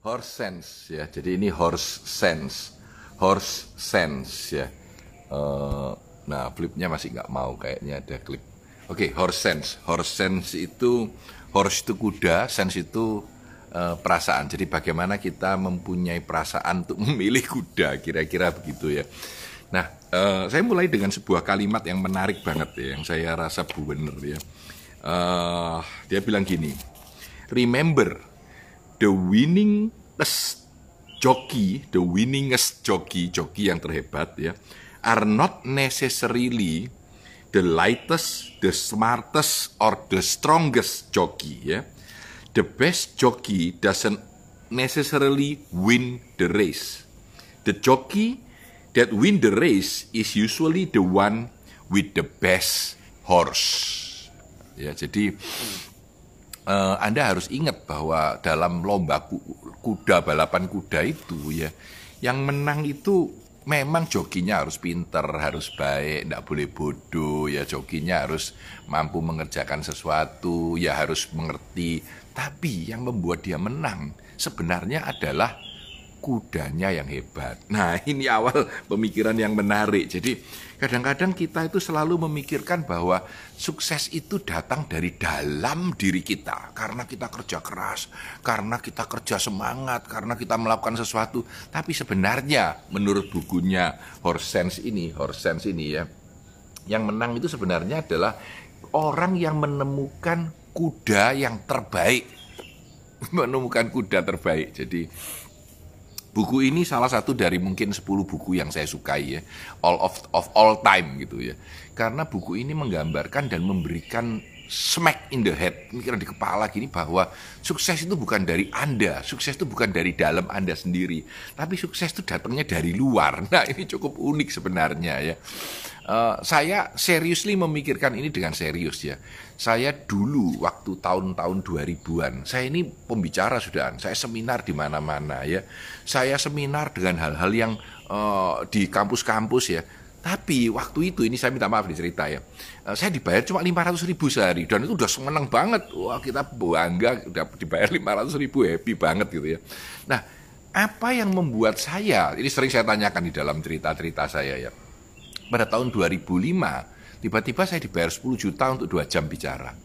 horse sense ya. Jadi ini horse sense, horse sense ya. Uh, nah flipnya masih nggak mau kayaknya ada klip. Oke, okay, horse sense. Horse sense itu horse itu kuda, sense itu uh, perasaan. Jadi bagaimana kita mempunyai perasaan untuk memilih kuda, kira-kira begitu ya. Nah, uh, saya mulai dengan sebuah kalimat yang menarik banget ya, yang saya rasa benar ya. Uh, dia bilang gini, remember the winningest jockey, the winningest jockey, jockey yang terhebat ya, are not necessarily the lightest, the smartest, or the strongest jockey ya. The best jockey doesn't necessarily win the race. The jockey that win the race is usually the one with the best horse. Ya, jadi uh, Anda harus ingat bahwa dalam lomba kuda balapan kuda itu ya, yang menang itu memang jokinya harus pinter, harus baik, tidak boleh bodoh, ya jokinya harus mampu mengerjakan sesuatu, ya harus mengerti. Tapi yang membuat dia menang sebenarnya adalah kudanya yang hebat. Nah, ini awal pemikiran yang menarik. Jadi, kadang-kadang kita itu selalu memikirkan bahwa sukses itu datang dari dalam diri kita. Karena kita kerja keras, karena kita kerja semangat, karena kita melakukan sesuatu. Tapi sebenarnya, menurut bukunya Horsens ini, Horsens ini ya, yang menang itu sebenarnya adalah orang yang menemukan kuda yang terbaik. Menemukan kuda terbaik. Jadi, Buku ini salah satu dari mungkin 10 buku yang saya sukai ya, all of of all time gitu ya. Karena buku ini menggambarkan dan memberikan smack in the head, pikiran di kepala gini bahwa sukses itu bukan dari Anda, sukses itu bukan dari dalam Anda sendiri, tapi sukses itu datangnya dari luar. Nah, ini cukup unik sebenarnya ya. Uh, saya seriously memikirkan ini dengan serius ya. Saya dulu waktu tahun-tahun 2000-an, saya ini pembicara sudah, saya seminar di mana-mana ya. Saya seminar dengan hal-hal yang uh, di kampus-kampus ya. Tapi waktu itu ini saya minta maaf cerita ya. Uh, saya dibayar cuma 500 ribu sehari dan itu udah seneng banget. Wah kita bangga udah dibayar 500 ribu happy banget gitu ya. Nah apa yang membuat saya, ini sering saya tanyakan di dalam cerita-cerita saya ya. Pada tahun 2005 Tiba-tiba saya dibayar 10 juta untuk dua jam bicara.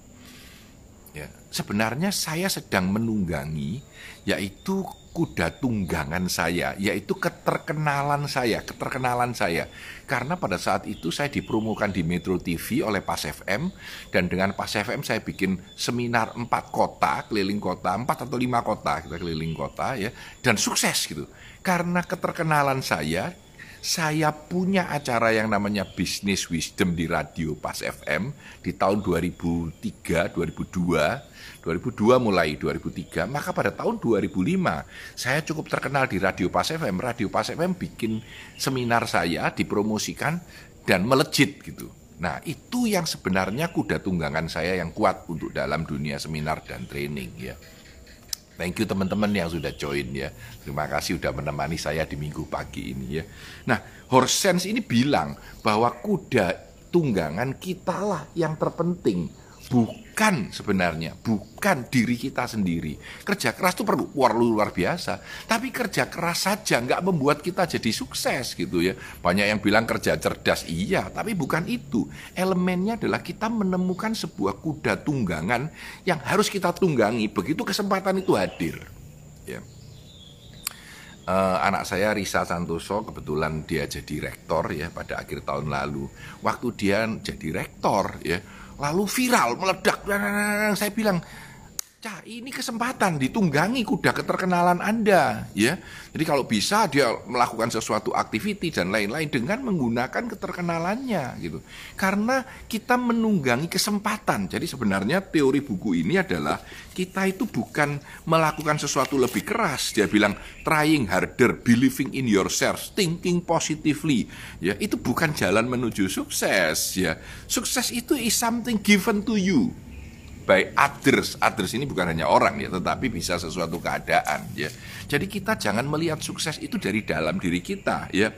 Ya, sebenarnya saya sedang menunggangi yaitu kuda tunggangan saya, yaitu keterkenalan saya, keterkenalan saya. Karena pada saat itu saya dipromokan di Metro TV oleh Pas FM dan dengan Pas FM saya bikin seminar empat kota, keliling kota, empat atau lima kota kita keliling kota ya, dan sukses gitu. Karena keterkenalan saya saya punya acara yang namanya Business Wisdom di Radio Pas FM di tahun 2003, 2002, 2002 mulai 2003, maka pada tahun 2005 saya cukup terkenal di Radio Pas FM. Radio Pas FM bikin seminar saya dipromosikan dan melejit gitu. Nah, itu yang sebenarnya kuda tunggangan saya yang kuat untuk dalam dunia seminar dan training ya. Thank you teman-teman yang sudah join ya. Terima kasih sudah menemani saya di minggu pagi ini ya. Nah, Horsense ini bilang bahwa kuda tunggangan kitalah yang terpenting bukan sebenarnya bukan diri kita sendiri. Kerja keras itu perlu luar luar biasa. Tapi kerja keras saja nggak membuat kita jadi sukses gitu ya. Banyak yang bilang kerja cerdas iya tapi bukan itu. Elemennya adalah kita menemukan sebuah kuda tunggangan yang harus kita tunggangi begitu kesempatan itu hadir ya. Uh, anak saya Risa Santoso kebetulan dia jadi rektor ya pada akhir tahun lalu. Waktu dia jadi rektor ya lalu viral meledak. Saya bilang Cah, ini kesempatan ditunggangi kuda keterkenalan Anda, ya. Jadi kalau bisa dia melakukan sesuatu aktiviti dan lain-lain dengan menggunakan keterkenalannya gitu. Karena kita menunggangi kesempatan. Jadi sebenarnya teori buku ini adalah kita itu bukan melakukan sesuatu lebih keras. Dia bilang trying harder, believing in yourself, thinking positively. Ya, itu bukan jalan menuju sukses, ya. Sukses itu is something given to you by others. Others ini bukan hanya orang ya, tetapi bisa sesuatu keadaan ya. Jadi kita jangan melihat sukses itu dari dalam diri kita ya.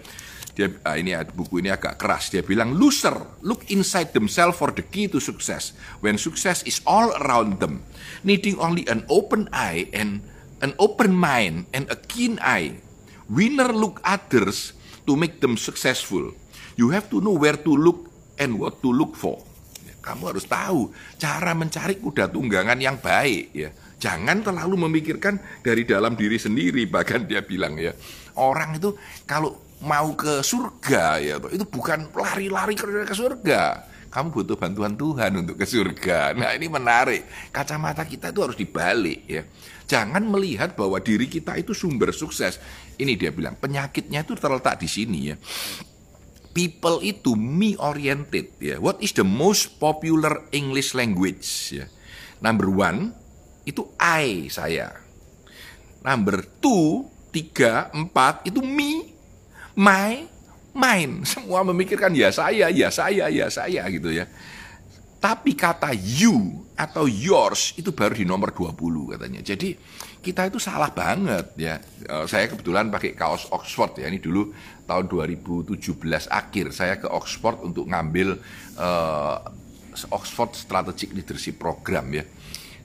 Dia ah, ini buku ini agak keras. Dia bilang loser look inside themselves for the key to success. When success is all around them, needing only an open eye and an open mind and a keen eye. Winner look others to make them successful. You have to know where to look and what to look for. Kamu harus tahu cara mencari kuda tunggangan yang baik ya. Jangan terlalu memikirkan dari dalam diri sendiri. Bahkan dia bilang ya, orang itu kalau mau ke surga ya, itu bukan lari-lari ke surga. Kamu butuh bantuan Tuhan untuk ke surga. Nah ini menarik. Kacamata kita itu harus dibalik ya. Jangan melihat bahwa diri kita itu sumber sukses. Ini dia bilang penyakitnya itu terletak di sini ya people itu me oriented ya. What is the most popular English language ya? Number one itu I saya. Number two, tiga, empat itu me, my, mine. Semua memikirkan ya saya, ya saya, ya saya gitu ya. Tapi kata you atau yours itu baru di nomor 20 katanya. Jadi kita itu salah banget ya. Eh, saya kebetulan pakai kaos Oxford ya. Ini dulu tahun 2017 akhir saya ke Oxford untuk ngambil uh, Oxford Strategic Leadership Program ya.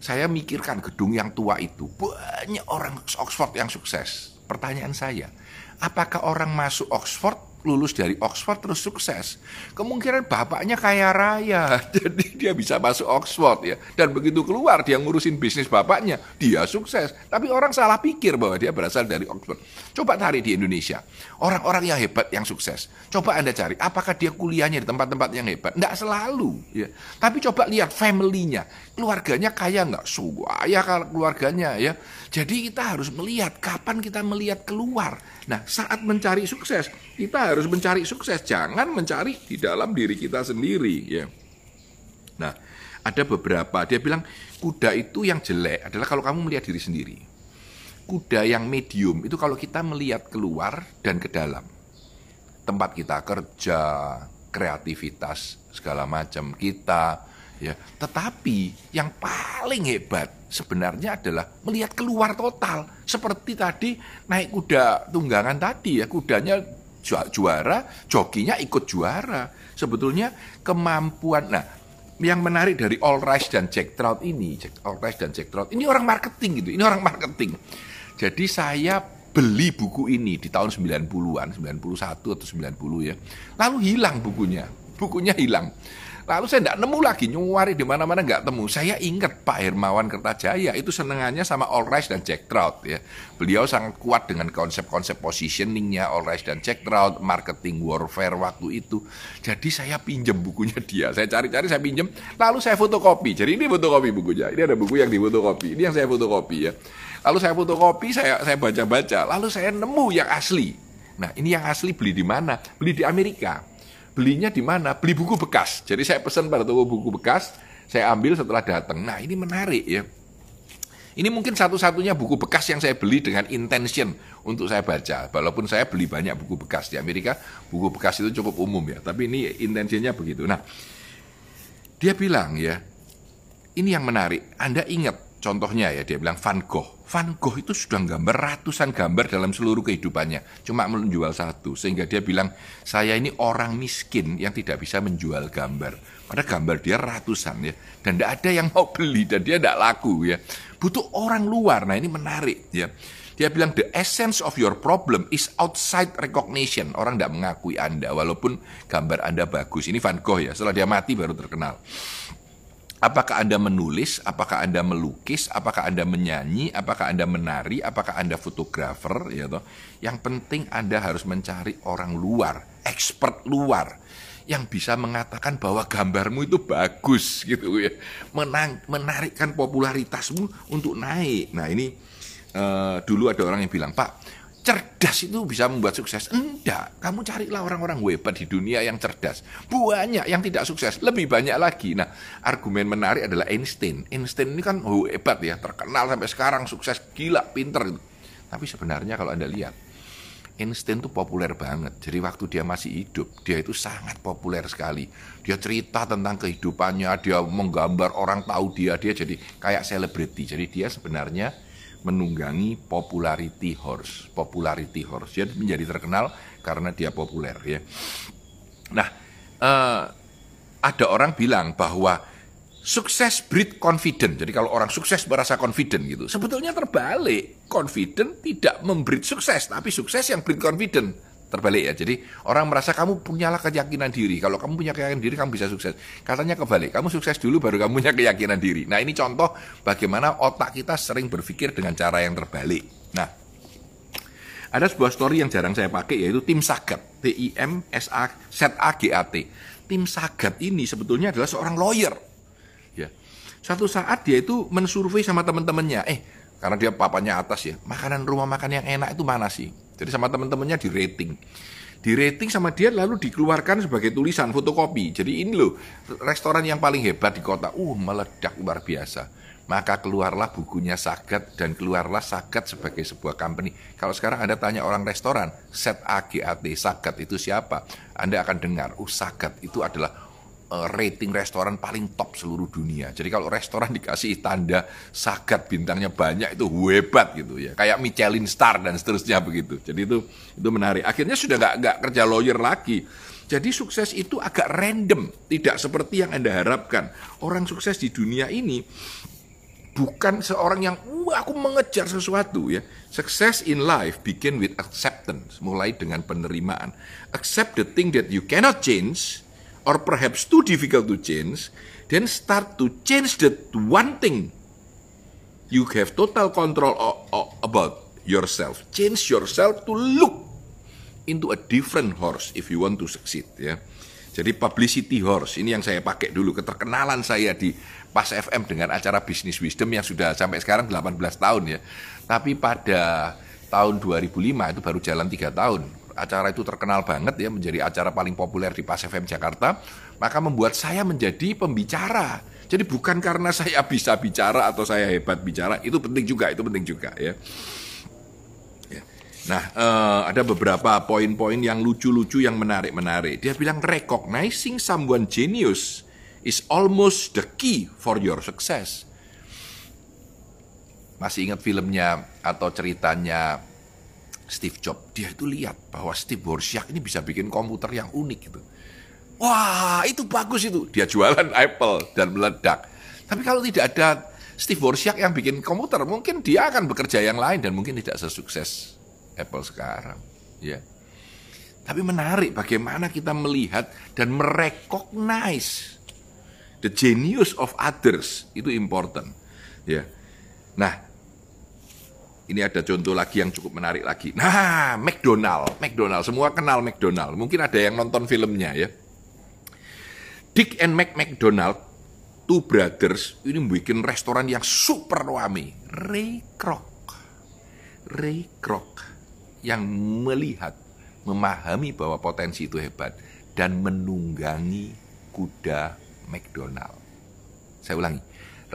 Saya mikirkan gedung yang tua itu banyak orang Oxford yang sukses. Pertanyaan saya, apakah orang masuk Oxford lulus dari Oxford terus sukses. Kemungkinan bapaknya kaya raya, jadi dia bisa masuk Oxford ya. Dan begitu keluar dia ngurusin bisnis bapaknya, dia sukses. Tapi orang salah pikir bahwa dia berasal dari Oxford. Coba cari di Indonesia, orang-orang yang hebat yang sukses. Coba Anda cari, apakah dia kuliahnya di tempat-tempat yang hebat? Tidak selalu ya. Tapi coba lihat family-nya, keluarganya kaya nggak? Kaya keluarganya ya. Jadi kita harus melihat kapan kita melihat keluar. Nah, saat mencari sukses, kita harus mencari sukses, jangan mencari di dalam diri kita sendiri ya. Nah, ada beberapa dia bilang kuda itu yang jelek adalah kalau kamu melihat diri sendiri. Kuda yang medium itu kalau kita melihat keluar dan ke dalam. Tempat kita kerja, kreativitas segala macam kita ya. Tetapi yang paling hebat sebenarnya adalah melihat keluar total. Seperti tadi naik kuda tunggangan tadi ya, kudanya juara, jokinya ikut juara. Sebetulnya kemampuan, nah yang menarik dari All Rice dan Jack Trout ini, Jack, All Rice dan Jack Trout, ini orang marketing gitu, ini orang marketing. Jadi saya beli buku ini di tahun 90-an, 91 atau 90 ya. Lalu hilang bukunya, bukunya hilang. Lalu saya tidak nemu lagi, nyuari di mana-mana nggak temu. Saya ingat Pak Hermawan Kertajaya itu senengannya sama All Rice dan Jack Trout ya. Beliau sangat kuat dengan konsep-konsep positioningnya All Rice dan Jack Trout, marketing warfare waktu itu. Jadi saya pinjam bukunya dia. Saya cari-cari, saya pinjam. Lalu saya fotokopi. Jadi ini fotokopi bukunya. Ini ada buku yang difotokopi. Ini yang saya fotokopi ya. Lalu saya fotokopi, saya saya baca-baca. Lalu saya nemu yang asli. Nah ini yang asli beli di mana? Beli di Amerika belinya di mana? Beli buku bekas. Jadi saya pesan pada toko buku bekas, saya ambil setelah datang. Nah ini menarik ya. Ini mungkin satu-satunya buku bekas yang saya beli dengan intention untuk saya baca. Walaupun saya beli banyak buku bekas di Amerika, buku bekas itu cukup umum ya. Tapi ini intensinya begitu. Nah, dia bilang ya, ini yang menarik. Anda ingat contohnya ya, dia bilang Van Gogh. Van Gogh itu sudah gambar ratusan gambar dalam seluruh kehidupannya, cuma menjual satu. Sehingga dia bilang, saya ini orang miskin yang tidak bisa menjual gambar. Padahal gambar dia ratusan ya, dan tidak ada yang mau beli dan dia tidak laku ya. Butuh orang luar. Nah ini menarik ya. Dia bilang the essence of your problem is outside recognition. Orang tidak mengakui Anda walaupun gambar Anda bagus. Ini Van Gogh ya. Setelah dia mati baru terkenal. Apakah Anda menulis, apakah Anda melukis, apakah Anda menyanyi, apakah Anda menari, apakah Anda fotografer, ya toh. Yang penting Anda harus mencari orang luar, expert luar yang bisa mengatakan bahwa gambarmu itu bagus gitu ya. Menang, menarikkan popularitasmu untuk naik. Nah, ini uh, dulu ada orang yang bilang, "Pak, cerdas itu bisa membuat sukses. Enggak, kamu carilah orang-orang hebat di dunia yang cerdas. Banyak yang tidak sukses, lebih banyak lagi. Nah, argumen menarik adalah Einstein. Einstein ini kan oh, hebat ya, terkenal sampai sekarang, sukses, gila, pinter. Tapi sebenarnya kalau Anda lihat, Einstein itu populer banget. Jadi waktu dia masih hidup, dia itu sangat populer sekali. Dia cerita tentang kehidupannya, dia menggambar orang tahu dia, dia jadi kayak selebriti. Jadi dia sebenarnya menunggangi popularity horse. Popularity horse. Dia menjadi terkenal karena dia populer ya. Nah, eh, ada orang bilang bahwa sukses breed confident. Jadi kalau orang sukses merasa confident gitu. Sebetulnya terbalik. Confident tidak membreed sukses, tapi sukses yang breed confident. Terbalik ya. Jadi orang merasa kamu punyalah keyakinan diri. Kalau kamu punya keyakinan diri, kamu bisa sukses. Katanya kebalik. Kamu sukses dulu baru kamu punya keyakinan diri. Nah ini contoh bagaimana otak kita sering berpikir dengan cara yang terbalik. Nah, ada sebuah story yang jarang saya pakai yaitu tim Sagat. T-I-M-S-A Z-A-G-A-T. Tim Sagat ini sebetulnya adalah seorang lawyer Suatu saat dia itu mensurvei sama teman-temannya, eh karena dia papanya atas ya, makanan rumah makan yang enak itu mana sih? Jadi sama teman-temannya di rating. Di rating sama dia lalu dikeluarkan sebagai tulisan fotokopi. Jadi ini loh restoran yang paling hebat di kota. Uh, meledak luar biasa. Maka keluarlah bukunya Sagat dan keluarlah Sagat sebagai sebuah company. Kalau sekarang Anda tanya orang restoran, set AGAT, Sagat itu siapa? Anda akan dengar, uh Sagat itu adalah rating restoran paling top seluruh dunia. Jadi kalau restoran dikasih tanda sagat bintangnya banyak itu hebat gitu ya. Kayak Michelin star dan seterusnya begitu. Jadi itu itu menarik. Akhirnya sudah nggak nggak kerja lawyer lagi. Jadi sukses itu agak random, tidak seperti yang Anda harapkan. Orang sukses di dunia ini bukan seorang yang wah aku mengejar sesuatu ya. Success in life begin with acceptance, mulai dengan penerimaan. Accept the thing that you cannot change or perhaps too difficult to change, then start to change that one thing. You have total control about yourself. Change yourself to look into a different horse if you want to succeed. Ya. Jadi publicity horse ini yang saya pakai dulu keterkenalan saya di Pas FM dengan acara Business Wisdom yang sudah sampai sekarang 18 tahun ya. Tapi pada tahun 2005 itu baru jalan tiga tahun acara itu terkenal banget ya menjadi acara paling populer di Pas FM Jakarta, maka membuat saya menjadi pembicara. Jadi bukan karena saya bisa bicara atau saya hebat bicara, itu penting juga, itu penting juga ya. ya. Nah, uh, ada beberapa poin-poin yang lucu-lucu yang menarik-menarik. Dia bilang recognizing someone genius is almost the key for your success. Masih ingat filmnya atau ceritanya Steve Jobs, dia itu lihat bahwa Steve Wozniak ini bisa bikin komputer yang unik gitu. Wah, itu bagus itu. Dia jualan Apple dan meledak. Tapi kalau tidak ada Steve Wozniak yang bikin komputer, mungkin dia akan bekerja yang lain dan mungkin tidak sesukses Apple sekarang. Ya. Tapi menarik bagaimana kita melihat dan merecognize the genius of others itu important. Ya. Nah, ini ada contoh lagi yang cukup menarik lagi. Nah, McDonald, McDonald, semua kenal McDonald. Mungkin ada yang nonton filmnya ya. Dick and Mac McDonald, two brothers, ini bikin restoran yang super rame. Ray Kroc, Ray Kroc yang melihat, memahami bahwa potensi itu hebat dan menunggangi kuda McDonald. Saya ulangi,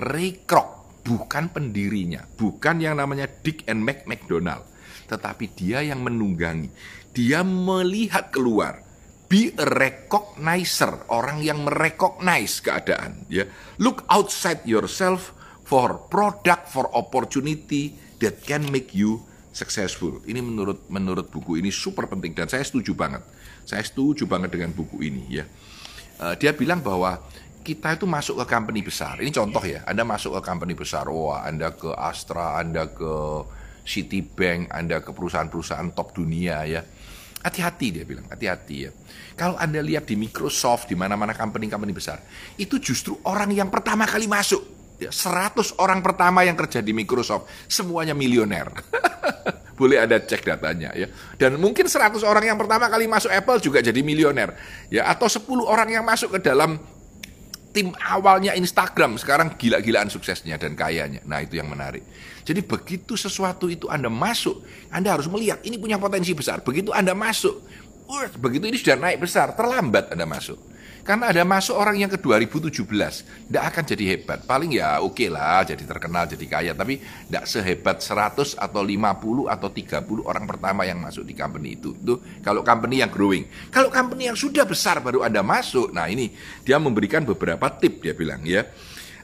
Ray Kroc bukan pendirinya, bukan yang namanya Dick and Mac McDonald, tetapi dia yang menunggangi. Dia melihat keluar, be a recognizer, orang yang merecognize keadaan, ya. Look outside yourself for product, for opportunity that can make you successful. Ini menurut menurut buku ini super penting dan saya setuju banget. Saya setuju banget dengan buku ini ya. Uh, dia bilang bahwa kita itu masuk ke company besar. Ini contoh ya, Anda masuk ke company besar, wah Anda ke Astra, Anda ke Citibank, Anda ke perusahaan-perusahaan top dunia ya. Hati-hati dia bilang, hati-hati ya. Kalau Anda lihat di Microsoft, di mana-mana company-company besar, itu justru orang yang pertama kali masuk. Ya, 100 orang pertama yang kerja di Microsoft, semuanya milioner. Boleh ada cek datanya ya. Dan mungkin 100 orang yang pertama kali masuk Apple juga jadi milioner. Ya, atau 10 orang yang masuk ke dalam tim awalnya Instagram sekarang gila-gilaan suksesnya dan kayanya. Nah, itu yang menarik. Jadi begitu sesuatu itu Anda masuk, Anda harus melihat ini punya potensi besar. Begitu Anda masuk, uh, begitu ini sudah naik besar, terlambat Anda masuk. Karena ada masuk orang yang ke 2017, tidak akan jadi hebat. Paling ya oke okay lah, jadi terkenal, jadi kaya. Tapi tidak sehebat 100 atau 50 atau 30 orang pertama yang masuk di company itu. Itu kalau company yang growing. Kalau company yang sudah besar baru Anda masuk, nah ini dia memberikan beberapa tip dia bilang ya.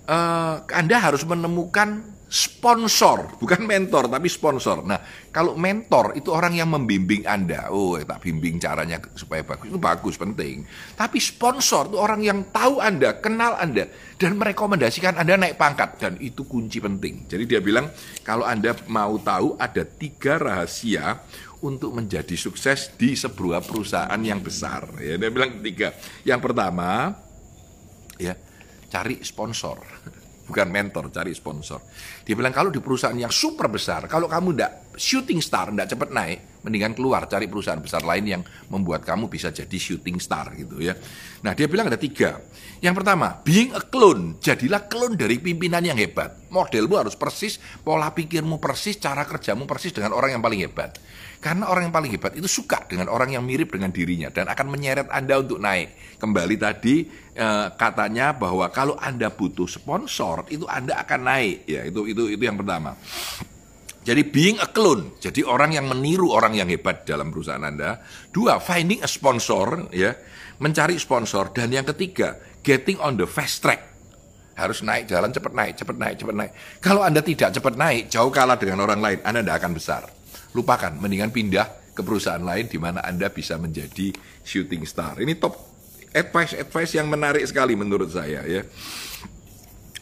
Uh, anda harus menemukan sponsor, bukan mentor tapi sponsor. Nah, kalau mentor itu orang yang membimbing Anda. Oh, tak bimbing caranya supaya bagus. Itu bagus, penting. Tapi sponsor itu orang yang tahu Anda, kenal Anda dan merekomendasikan Anda naik pangkat dan itu kunci penting. Jadi dia bilang kalau Anda mau tahu ada tiga rahasia untuk menjadi sukses di sebuah perusahaan yang besar. Ya, dia bilang tiga. Yang pertama, ya cari sponsor bukan mentor, cari sponsor. Dia bilang kalau di perusahaan yang super besar, kalau kamu tidak shooting star, tidak cepat naik, mendingan keluar cari perusahaan besar lain yang membuat kamu bisa jadi shooting star gitu ya. Nah dia bilang ada tiga. Yang pertama, being a clone, jadilah clone dari pimpinan yang hebat. Modelmu harus persis, pola pikirmu persis, cara kerjamu persis dengan orang yang paling hebat. Karena orang yang paling hebat itu suka dengan orang yang mirip dengan dirinya dan akan menyeret Anda untuk naik. Kembali tadi eh, katanya bahwa kalau Anda butuh sponsor itu Anda akan naik. Ya, itu itu itu yang pertama. Jadi being a clone, jadi orang yang meniru orang yang hebat dalam perusahaan Anda. Dua, finding a sponsor, ya, mencari sponsor. Dan yang ketiga, getting on the fast track. Harus naik jalan cepat naik, cepat naik, cepat naik. Kalau Anda tidak cepat naik, jauh kalah dengan orang lain, Anda tidak akan besar lupakan, mendingan pindah ke perusahaan lain di mana Anda bisa menjadi shooting star. Ini top advice-advice yang menarik sekali menurut saya ya.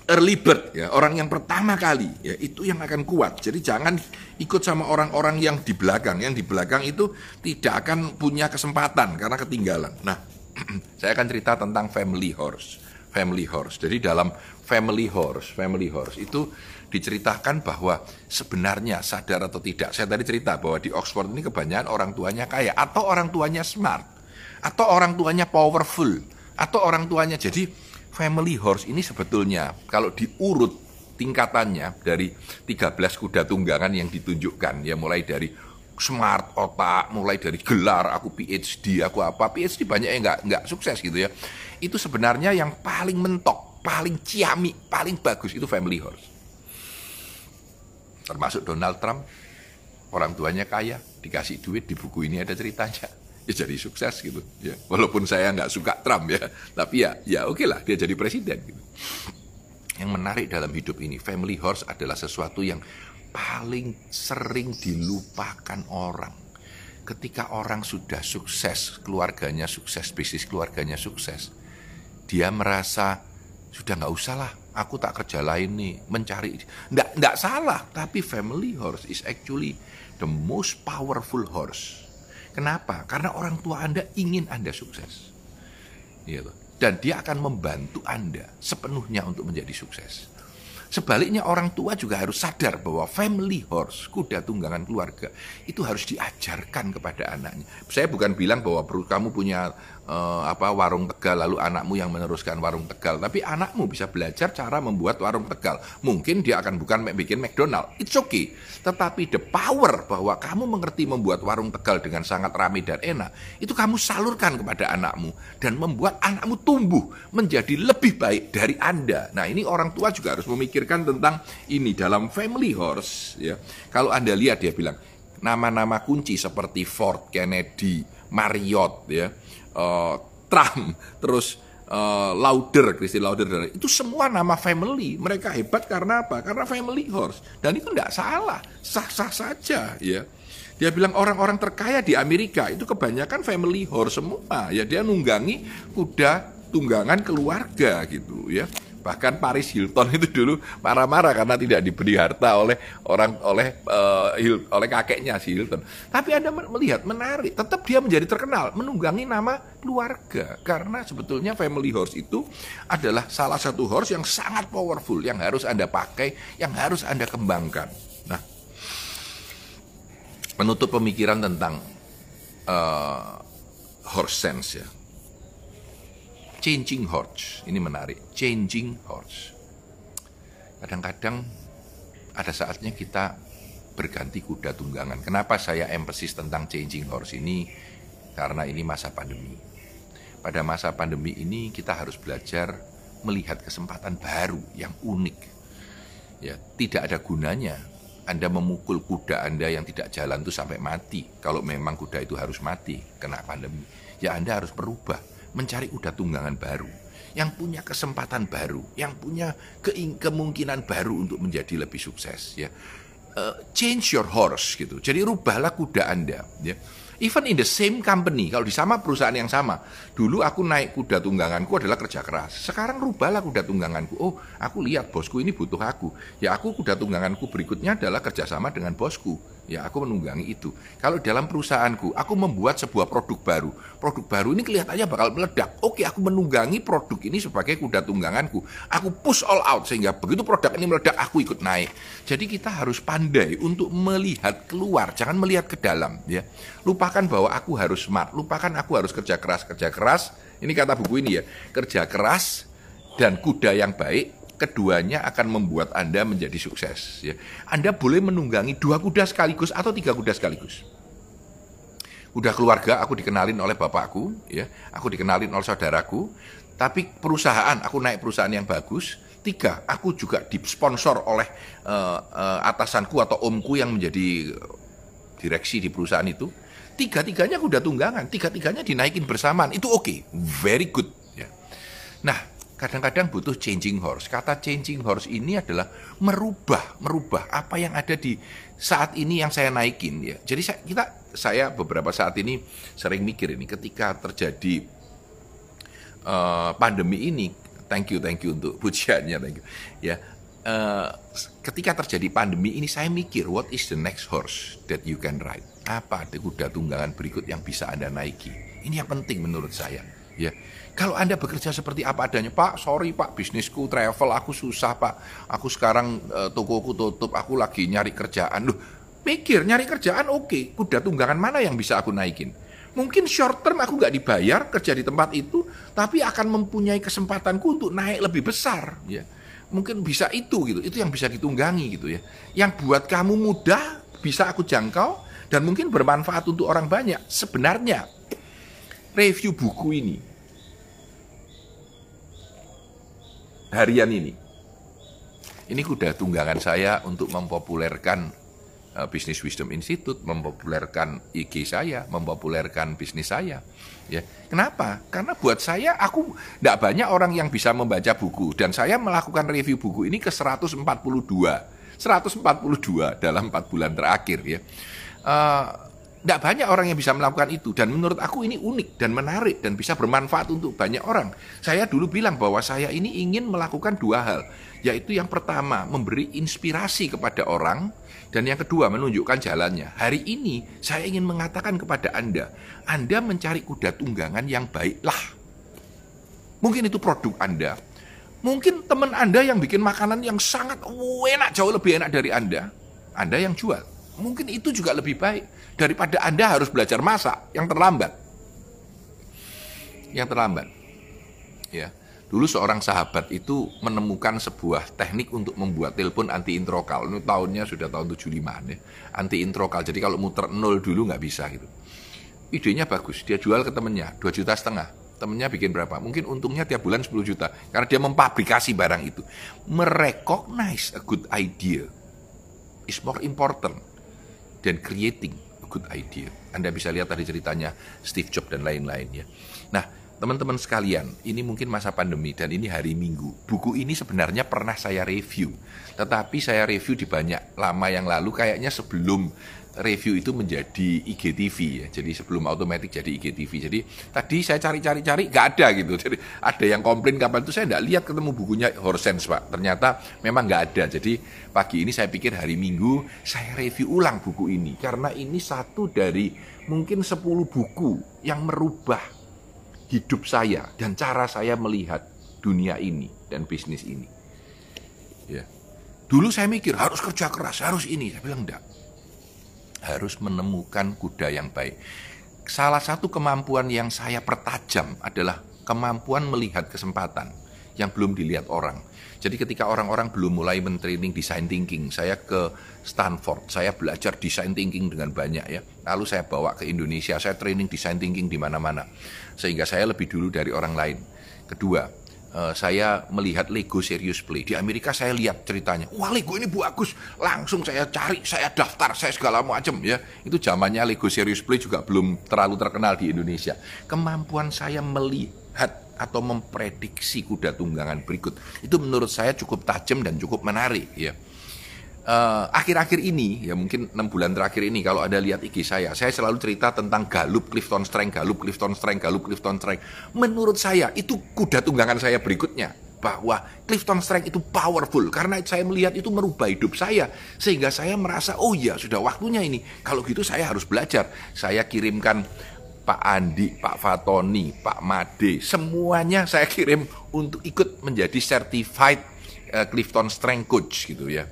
Early bird ya, orang yang pertama kali ya itu yang akan kuat. Jadi jangan ikut sama orang-orang yang di belakang. Yang di belakang itu tidak akan punya kesempatan karena ketinggalan. Nah, saya akan cerita tentang family horse. Family horse. Jadi dalam family horse, family horse itu diceritakan bahwa sebenarnya sadar atau tidak, saya tadi cerita bahwa di Oxford ini kebanyakan orang tuanya kaya atau orang tuanya smart atau orang tuanya powerful atau orang tuanya jadi family horse ini sebetulnya kalau diurut tingkatannya dari 13 kuda tunggangan yang ditunjukkan ya mulai dari smart otak mulai dari gelar aku PhD aku apa PhD banyak yang nggak nggak sukses gitu ya. Itu sebenarnya yang paling mentok paling ciami paling bagus itu family horse. Termasuk Donald Trump orang tuanya kaya dikasih duit di buku ini ada ceritanya ya jadi sukses gitu ya. Walaupun saya nggak suka Trump ya. Tapi ya ya oke okay lah dia jadi presiden gitu. Yang menarik dalam hidup ini family horse adalah sesuatu yang paling sering dilupakan orang. Ketika orang sudah sukses keluarganya sukses bisnis keluarganya sukses dia merasa sudah nggak usah lah aku tak kerja lain nih mencari nggak nggak salah tapi family horse is actually the most powerful horse kenapa karena orang tua anda ingin anda sukses gitu. dan dia akan membantu anda sepenuhnya untuk menjadi sukses Sebaliknya orang tua juga harus sadar bahwa family horse, kuda tunggangan keluarga, itu harus diajarkan kepada anaknya. Saya bukan bilang bahwa kamu punya uh, apa warung Tegal lalu anakmu yang meneruskan warung Tegal. Tapi anakmu bisa belajar cara membuat warung Tegal. Mungkin dia akan bukan bikin McDonald. It's okay. Tetapi the power bahwa kamu mengerti membuat warung Tegal dengan sangat ramai dan enak itu kamu salurkan kepada anakmu dan membuat anakmu tumbuh menjadi lebih baik dari Anda. Nah ini orang tua juga harus memikirkan tentang ini dalam family horse ya. Kalau Anda lihat dia bilang nama-nama kunci seperti Ford, Kennedy, Marriott ya uh, Trump, terus uh, Lauder, Christine Lauder, itu semua nama family. Mereka hebat karena apa? Karena family horse. Dan itu tidak salah, sah-sah saja ya. Dia bilang orang-orang terkaya di Amerika itu kebanyakan family horse semua. Ya dia nunggangi kuda tunggangan keluarga gitu ya. Bahkan Paris Hilton itu dulu marah-marah karena tidak diberi harta oleh orang oleh uh, Hil, oleh kakeknya si Hilton. Tapi Anda melihat menarik, tetap dia menjadi terkenal menunggangi nama keluarga karena sebetulnya family horse itu adalah salah satu horse yang sangat powerful yang harus Anda pakai, yang harus Anda kembangkan. Nah, menutup pemikiran tentang uh, horse sense ya changing horse. Ini menarik, changing horse. Kadang-kadang ada saatnya kita berganti kuda tunggangan. Kenapa saya emphasis tentang changing horse ini? Karena ini masa pandemi. Pada masa pandemi ini kita harus belajar melihat kesempatan baru yang unik. Ya, tidak ada gunanya anda memukul kuda Anda yang tidak jalan itu sampai mati. Kalau memang kuda itu harus mati kena pandemi, ya Anda harus berubah mencari kuda tunggangan baru. yang punya kesempatan baru, yang punya kemungkinan baru untuk menjadi lebih sukses ya. Uh, change your horse gitu. Jadi rubahlah kuda Anda ya. Even in the same company, kalau di sama perusahaan yang sama. Dulu aku naik kuda tungganganku adalah kerja keras. Sekarang rubahlah kuda tungganganku. Oh, aku lihat bosku ini butuh aku. Ya aku kuda tungganganku berikutnya adalah kerjasama dengan bosku ya aku menunggangi itu. Kalau dalam perusahaanku, aku membuat sebuah produk baru. Produk baru ini kelihatannya bakal meledak. Oke, aku menunggangi produk ini sebagai kuda tungganganku. Aku push all out sehingga begitu produk ini meledak, aku ikut naik. Jadi kita harus pandai untuk melihat keluar, jangan melihat ke dalam. Ya, lupakan bahwa aku harus smart, lupakan aku harus kerja keras, kerja keras. Ini kata buku ini ya, kerja keras dan kuda yang baik keduanya akan membuat Anda menjadi sukses. Ya. Anda boleh menunggangi dua kuda sekaligus atau tiga kuda sekaligus. Udah keluarga, aku dikenalin oleh bapakku, ya, aku dikenalin oleh saudaraku, tapi perusahaan, aku naik perusahaan yang bagus. Tiga, aku juga disponsor oleh uh, uh, atasanku atau omku yang menjadi direksi di perusahaan itu. Tiga-tiganya kuda tunggangan, tiga-tiganya dinaikin bersamaan, itu oke, okay. very good. Ya. Nah, kadang-kadang butuh changing horse. Kata changing horse ini adalah merubah, merubah apa yang ada di saat ini yang saya naikin ya. Jadi saya, kita saya beberapa saat ini sering mikir ini ketika terjadi uh, pandemi ini, thank you thank you untuk pujiannya thank you. Ya, uh, ketika terjadi pandemi ini saya mikir what is the next horse that you can ride? Apa kuda tunggangan berikut yang bisa Anda naiki? Ini yang penting menurut saya, ya kalau Anda bekerja seperti apa adanya, Pak, sorry Pak, bisnisku travel, aku susah Pak. Aku sekarang e, tokoku tutup, aku lagi nyari kerjaan. Loh, pikir nyari kerjaan oke, okay. kuda tunggangan mana yang bisa aku naikin? Mungkin short term aku nggak dibayar kerja di tempat itu, tapi akan mempunyai kesempatanku untuk naik lebih besar. Ya, mungkin bisa itu gitu, itu yang bisa ditunggangi gitu ya. Yang buat kamu mudah bisa aku jangkau dan mungkin bermanfaat untuk orang banyak. Sebenarnya review buku ini harian ini. Ini kuda tunggangan saya untuk mempopulerkan uh, Business Wisdom Institute, mempopulerkan IG saya, mempopulerkan bisnis saya. Ya, kenapa? Karena buat saya aku tidak banyak orang yang bisa membaca buku dan saya melakukan review buku ini ke 142. 142 dalam 4 bulan terakhir ya. Uh, tidak banyak orang yang bisa melakukan itu dan menurut aku ini unik dan menarik dan bisa bermanfaat untuk banyak orang. Saya dulu bilang bahwa saya ini ingin melakukan dua hal, yaitu yang pertama memberi inspirasi kepada orang dan yang kedua menunjukkan jalannya. Hari ini saya ingin mengatakan kepada Anda, Anda mencari kuda tunggangan yang baiklah. Mungkin itu produk Anda. Mungkin teman Anda yang bikin makanan yang sangat enak, jauh lebih enak dari Anda. Anda yang jual. Mungkin itu juga lebih baik daripada Anda harus belajar masak yang terlambat. Yang terlambat. Ya. Dulu seorang sahabat itu menemukan sebuah teknik untuk membuat telepon anti introkal. Ini tahunnya sudah tahun 75 ya. Anti introkal. Jadi kalau muter nol dulu nggak bisa gitu. Idenya bagus. Dia jual ke temennya 2 juta setengah. Temennya bikin berapa? Mungkin untungnya tiap bulan 10 juta. Karena dia memfabrikasi barang itu. Merecognize a good idea is more important than creating good idea. Anda bisa lihat tadi ceritanya Steve Jobs dan lain-lain ya. Nah, teman-teman sekalian, ini mungkin masa pandemi dan ini hari Minggu. Buku ini sebenarnya pernah saya review, tetapi saya review di banyak lama yang lalu kayaknya sebelum review itu menjadi IGTV ya. Jadi sebelum otomatis jadi IGTV. Jadi tadi saya cari-cari-cari nggak ada gitu. Jadi ada yang komplain kapan itu saya nggak lihat ketemu bukunya Horsens Pak. Ternyata memang nggak ada. Jadi pagi ini saya pikir hari Minggu saya review ulang buku ini karena ini satu dari mungkin 10 buku yang merubah hidup saya dan cara saya melihat dunia ini dan bisnis ini. Ya. Dulu saya mikir harus kerja keras, harus ini. Saya bilang enggak harus menemukan kuda yang baik. Salah satu kemampuan yang saya pertajam adalah kemampuan melihat kesempatan yang belum dilihat orang. Jadi ketika orang-orang belum mulai mentraining design thinking, saya ke Stanford, saya belajar design thinking dengan banyak ya. Lalu saya bawa ke Indonesia, saya training design thinking di mana-mana. Sehingga saya lebih dulu dari orang lain. Kedua, uh, saya melihat Lego Serious Play. Di Amerika saya lihat ceritanya, wah Lego ini bagus. Langsung saya cari, saya daftar, saya segala macam ya. Itu zamannya Lego Serious Play juga belum terlalu terkenal di Indonesia. Kemampuan saya melihat atau memprediksi kuda tunggangan berikut. Itu menurut saya cukup tajam dan cukup menarik ya. Eh, akhir-akhir uh, ini ya mungkin enam bulan terakhir ini kalau ada lihat IG saya saya selalu cerita tentang Galup Clifton Strength Galup Clifton Strength Galup Clifton Strength. Menurut saya itu kuda tunggangan saya berikutnya bahwa Clifton Strength itu powerful. Karena saya melihat itu merubah hidup saya sehingga saya merasa oh ya sudah waktunya ini. Kalau gitu saya harus belajar. Saya kirimkan Pak Andi, Pak Fatoni, Pak Made, semuanya saya kirim untuk ikut menjadi certified uh, Clifton Strength Coach gitu ya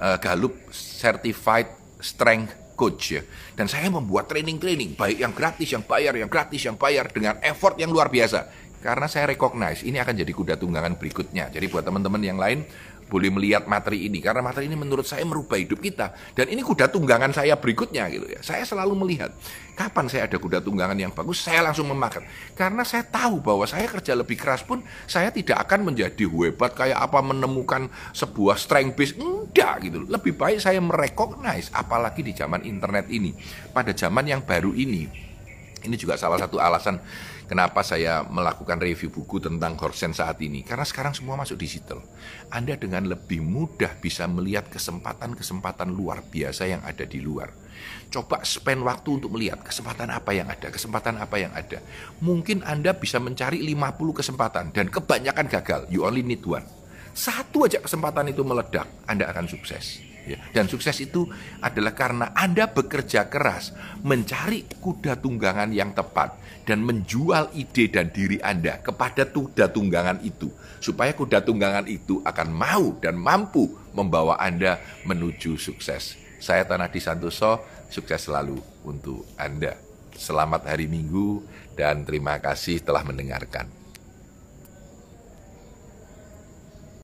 uh, Galup Certified Strength Coach ya. Dan saya membuat training-training baik yang gratis, yang bayar, yang gratis, yang bayar dengan effort yang luar biasa. Karena saya recognize ini akan jadi kuda tunggangan berikutnya. Jadi buat teman-teman yang lain boleh melihat materi ini. Karena materi ini menurut saya merubah hidup kita. Dan ini kuda tunggangan saya berikutnya gitu ya. Saya selalu melihat kapan saya ada kuda tunggangan yang bagus saya langsung memakan. Karena saya tahu bahwa saya kerja lebih keras pun saya tidak akan menjadi hebat kayak apa menemukan sebuah strength base. Enggak gitu lebih baik saya merecognize apalagi di zaman internet ini. Pada zaman yang baru ini. Ini juga salah satu alasan Kenapa saya melakukan review buku tentang Horsen saat ini? Karena sekarang semua masuk digital. Anda dengan lebih mudah bisa melihat kesempatan-kesempatan luar biasa yang ada di luar. Coba spend waktu untuk melihat kesempatan apa yang ada, kesempatan apa yang ada. Mungkin Anda bisa mencari 50 kesempatan dan kebanyakan gagal. You only need one. Satu aja kesempatan itu meledak, Anda akan sukses. Ya. Dan sukses itu adalah karena Anda bekerja keras mencari kuda tunggangan yang tepat dan menjual ide dan diri Anda kepada kuda tunggangan itu supaya kuda tunggangan itu akan mau dan mampu membawa Anda menuju sukses. Saya Tanadi Santoso, sukses selalu untuk Anda. Selamat hari Minggu dan terima kasih telah mendengarkan.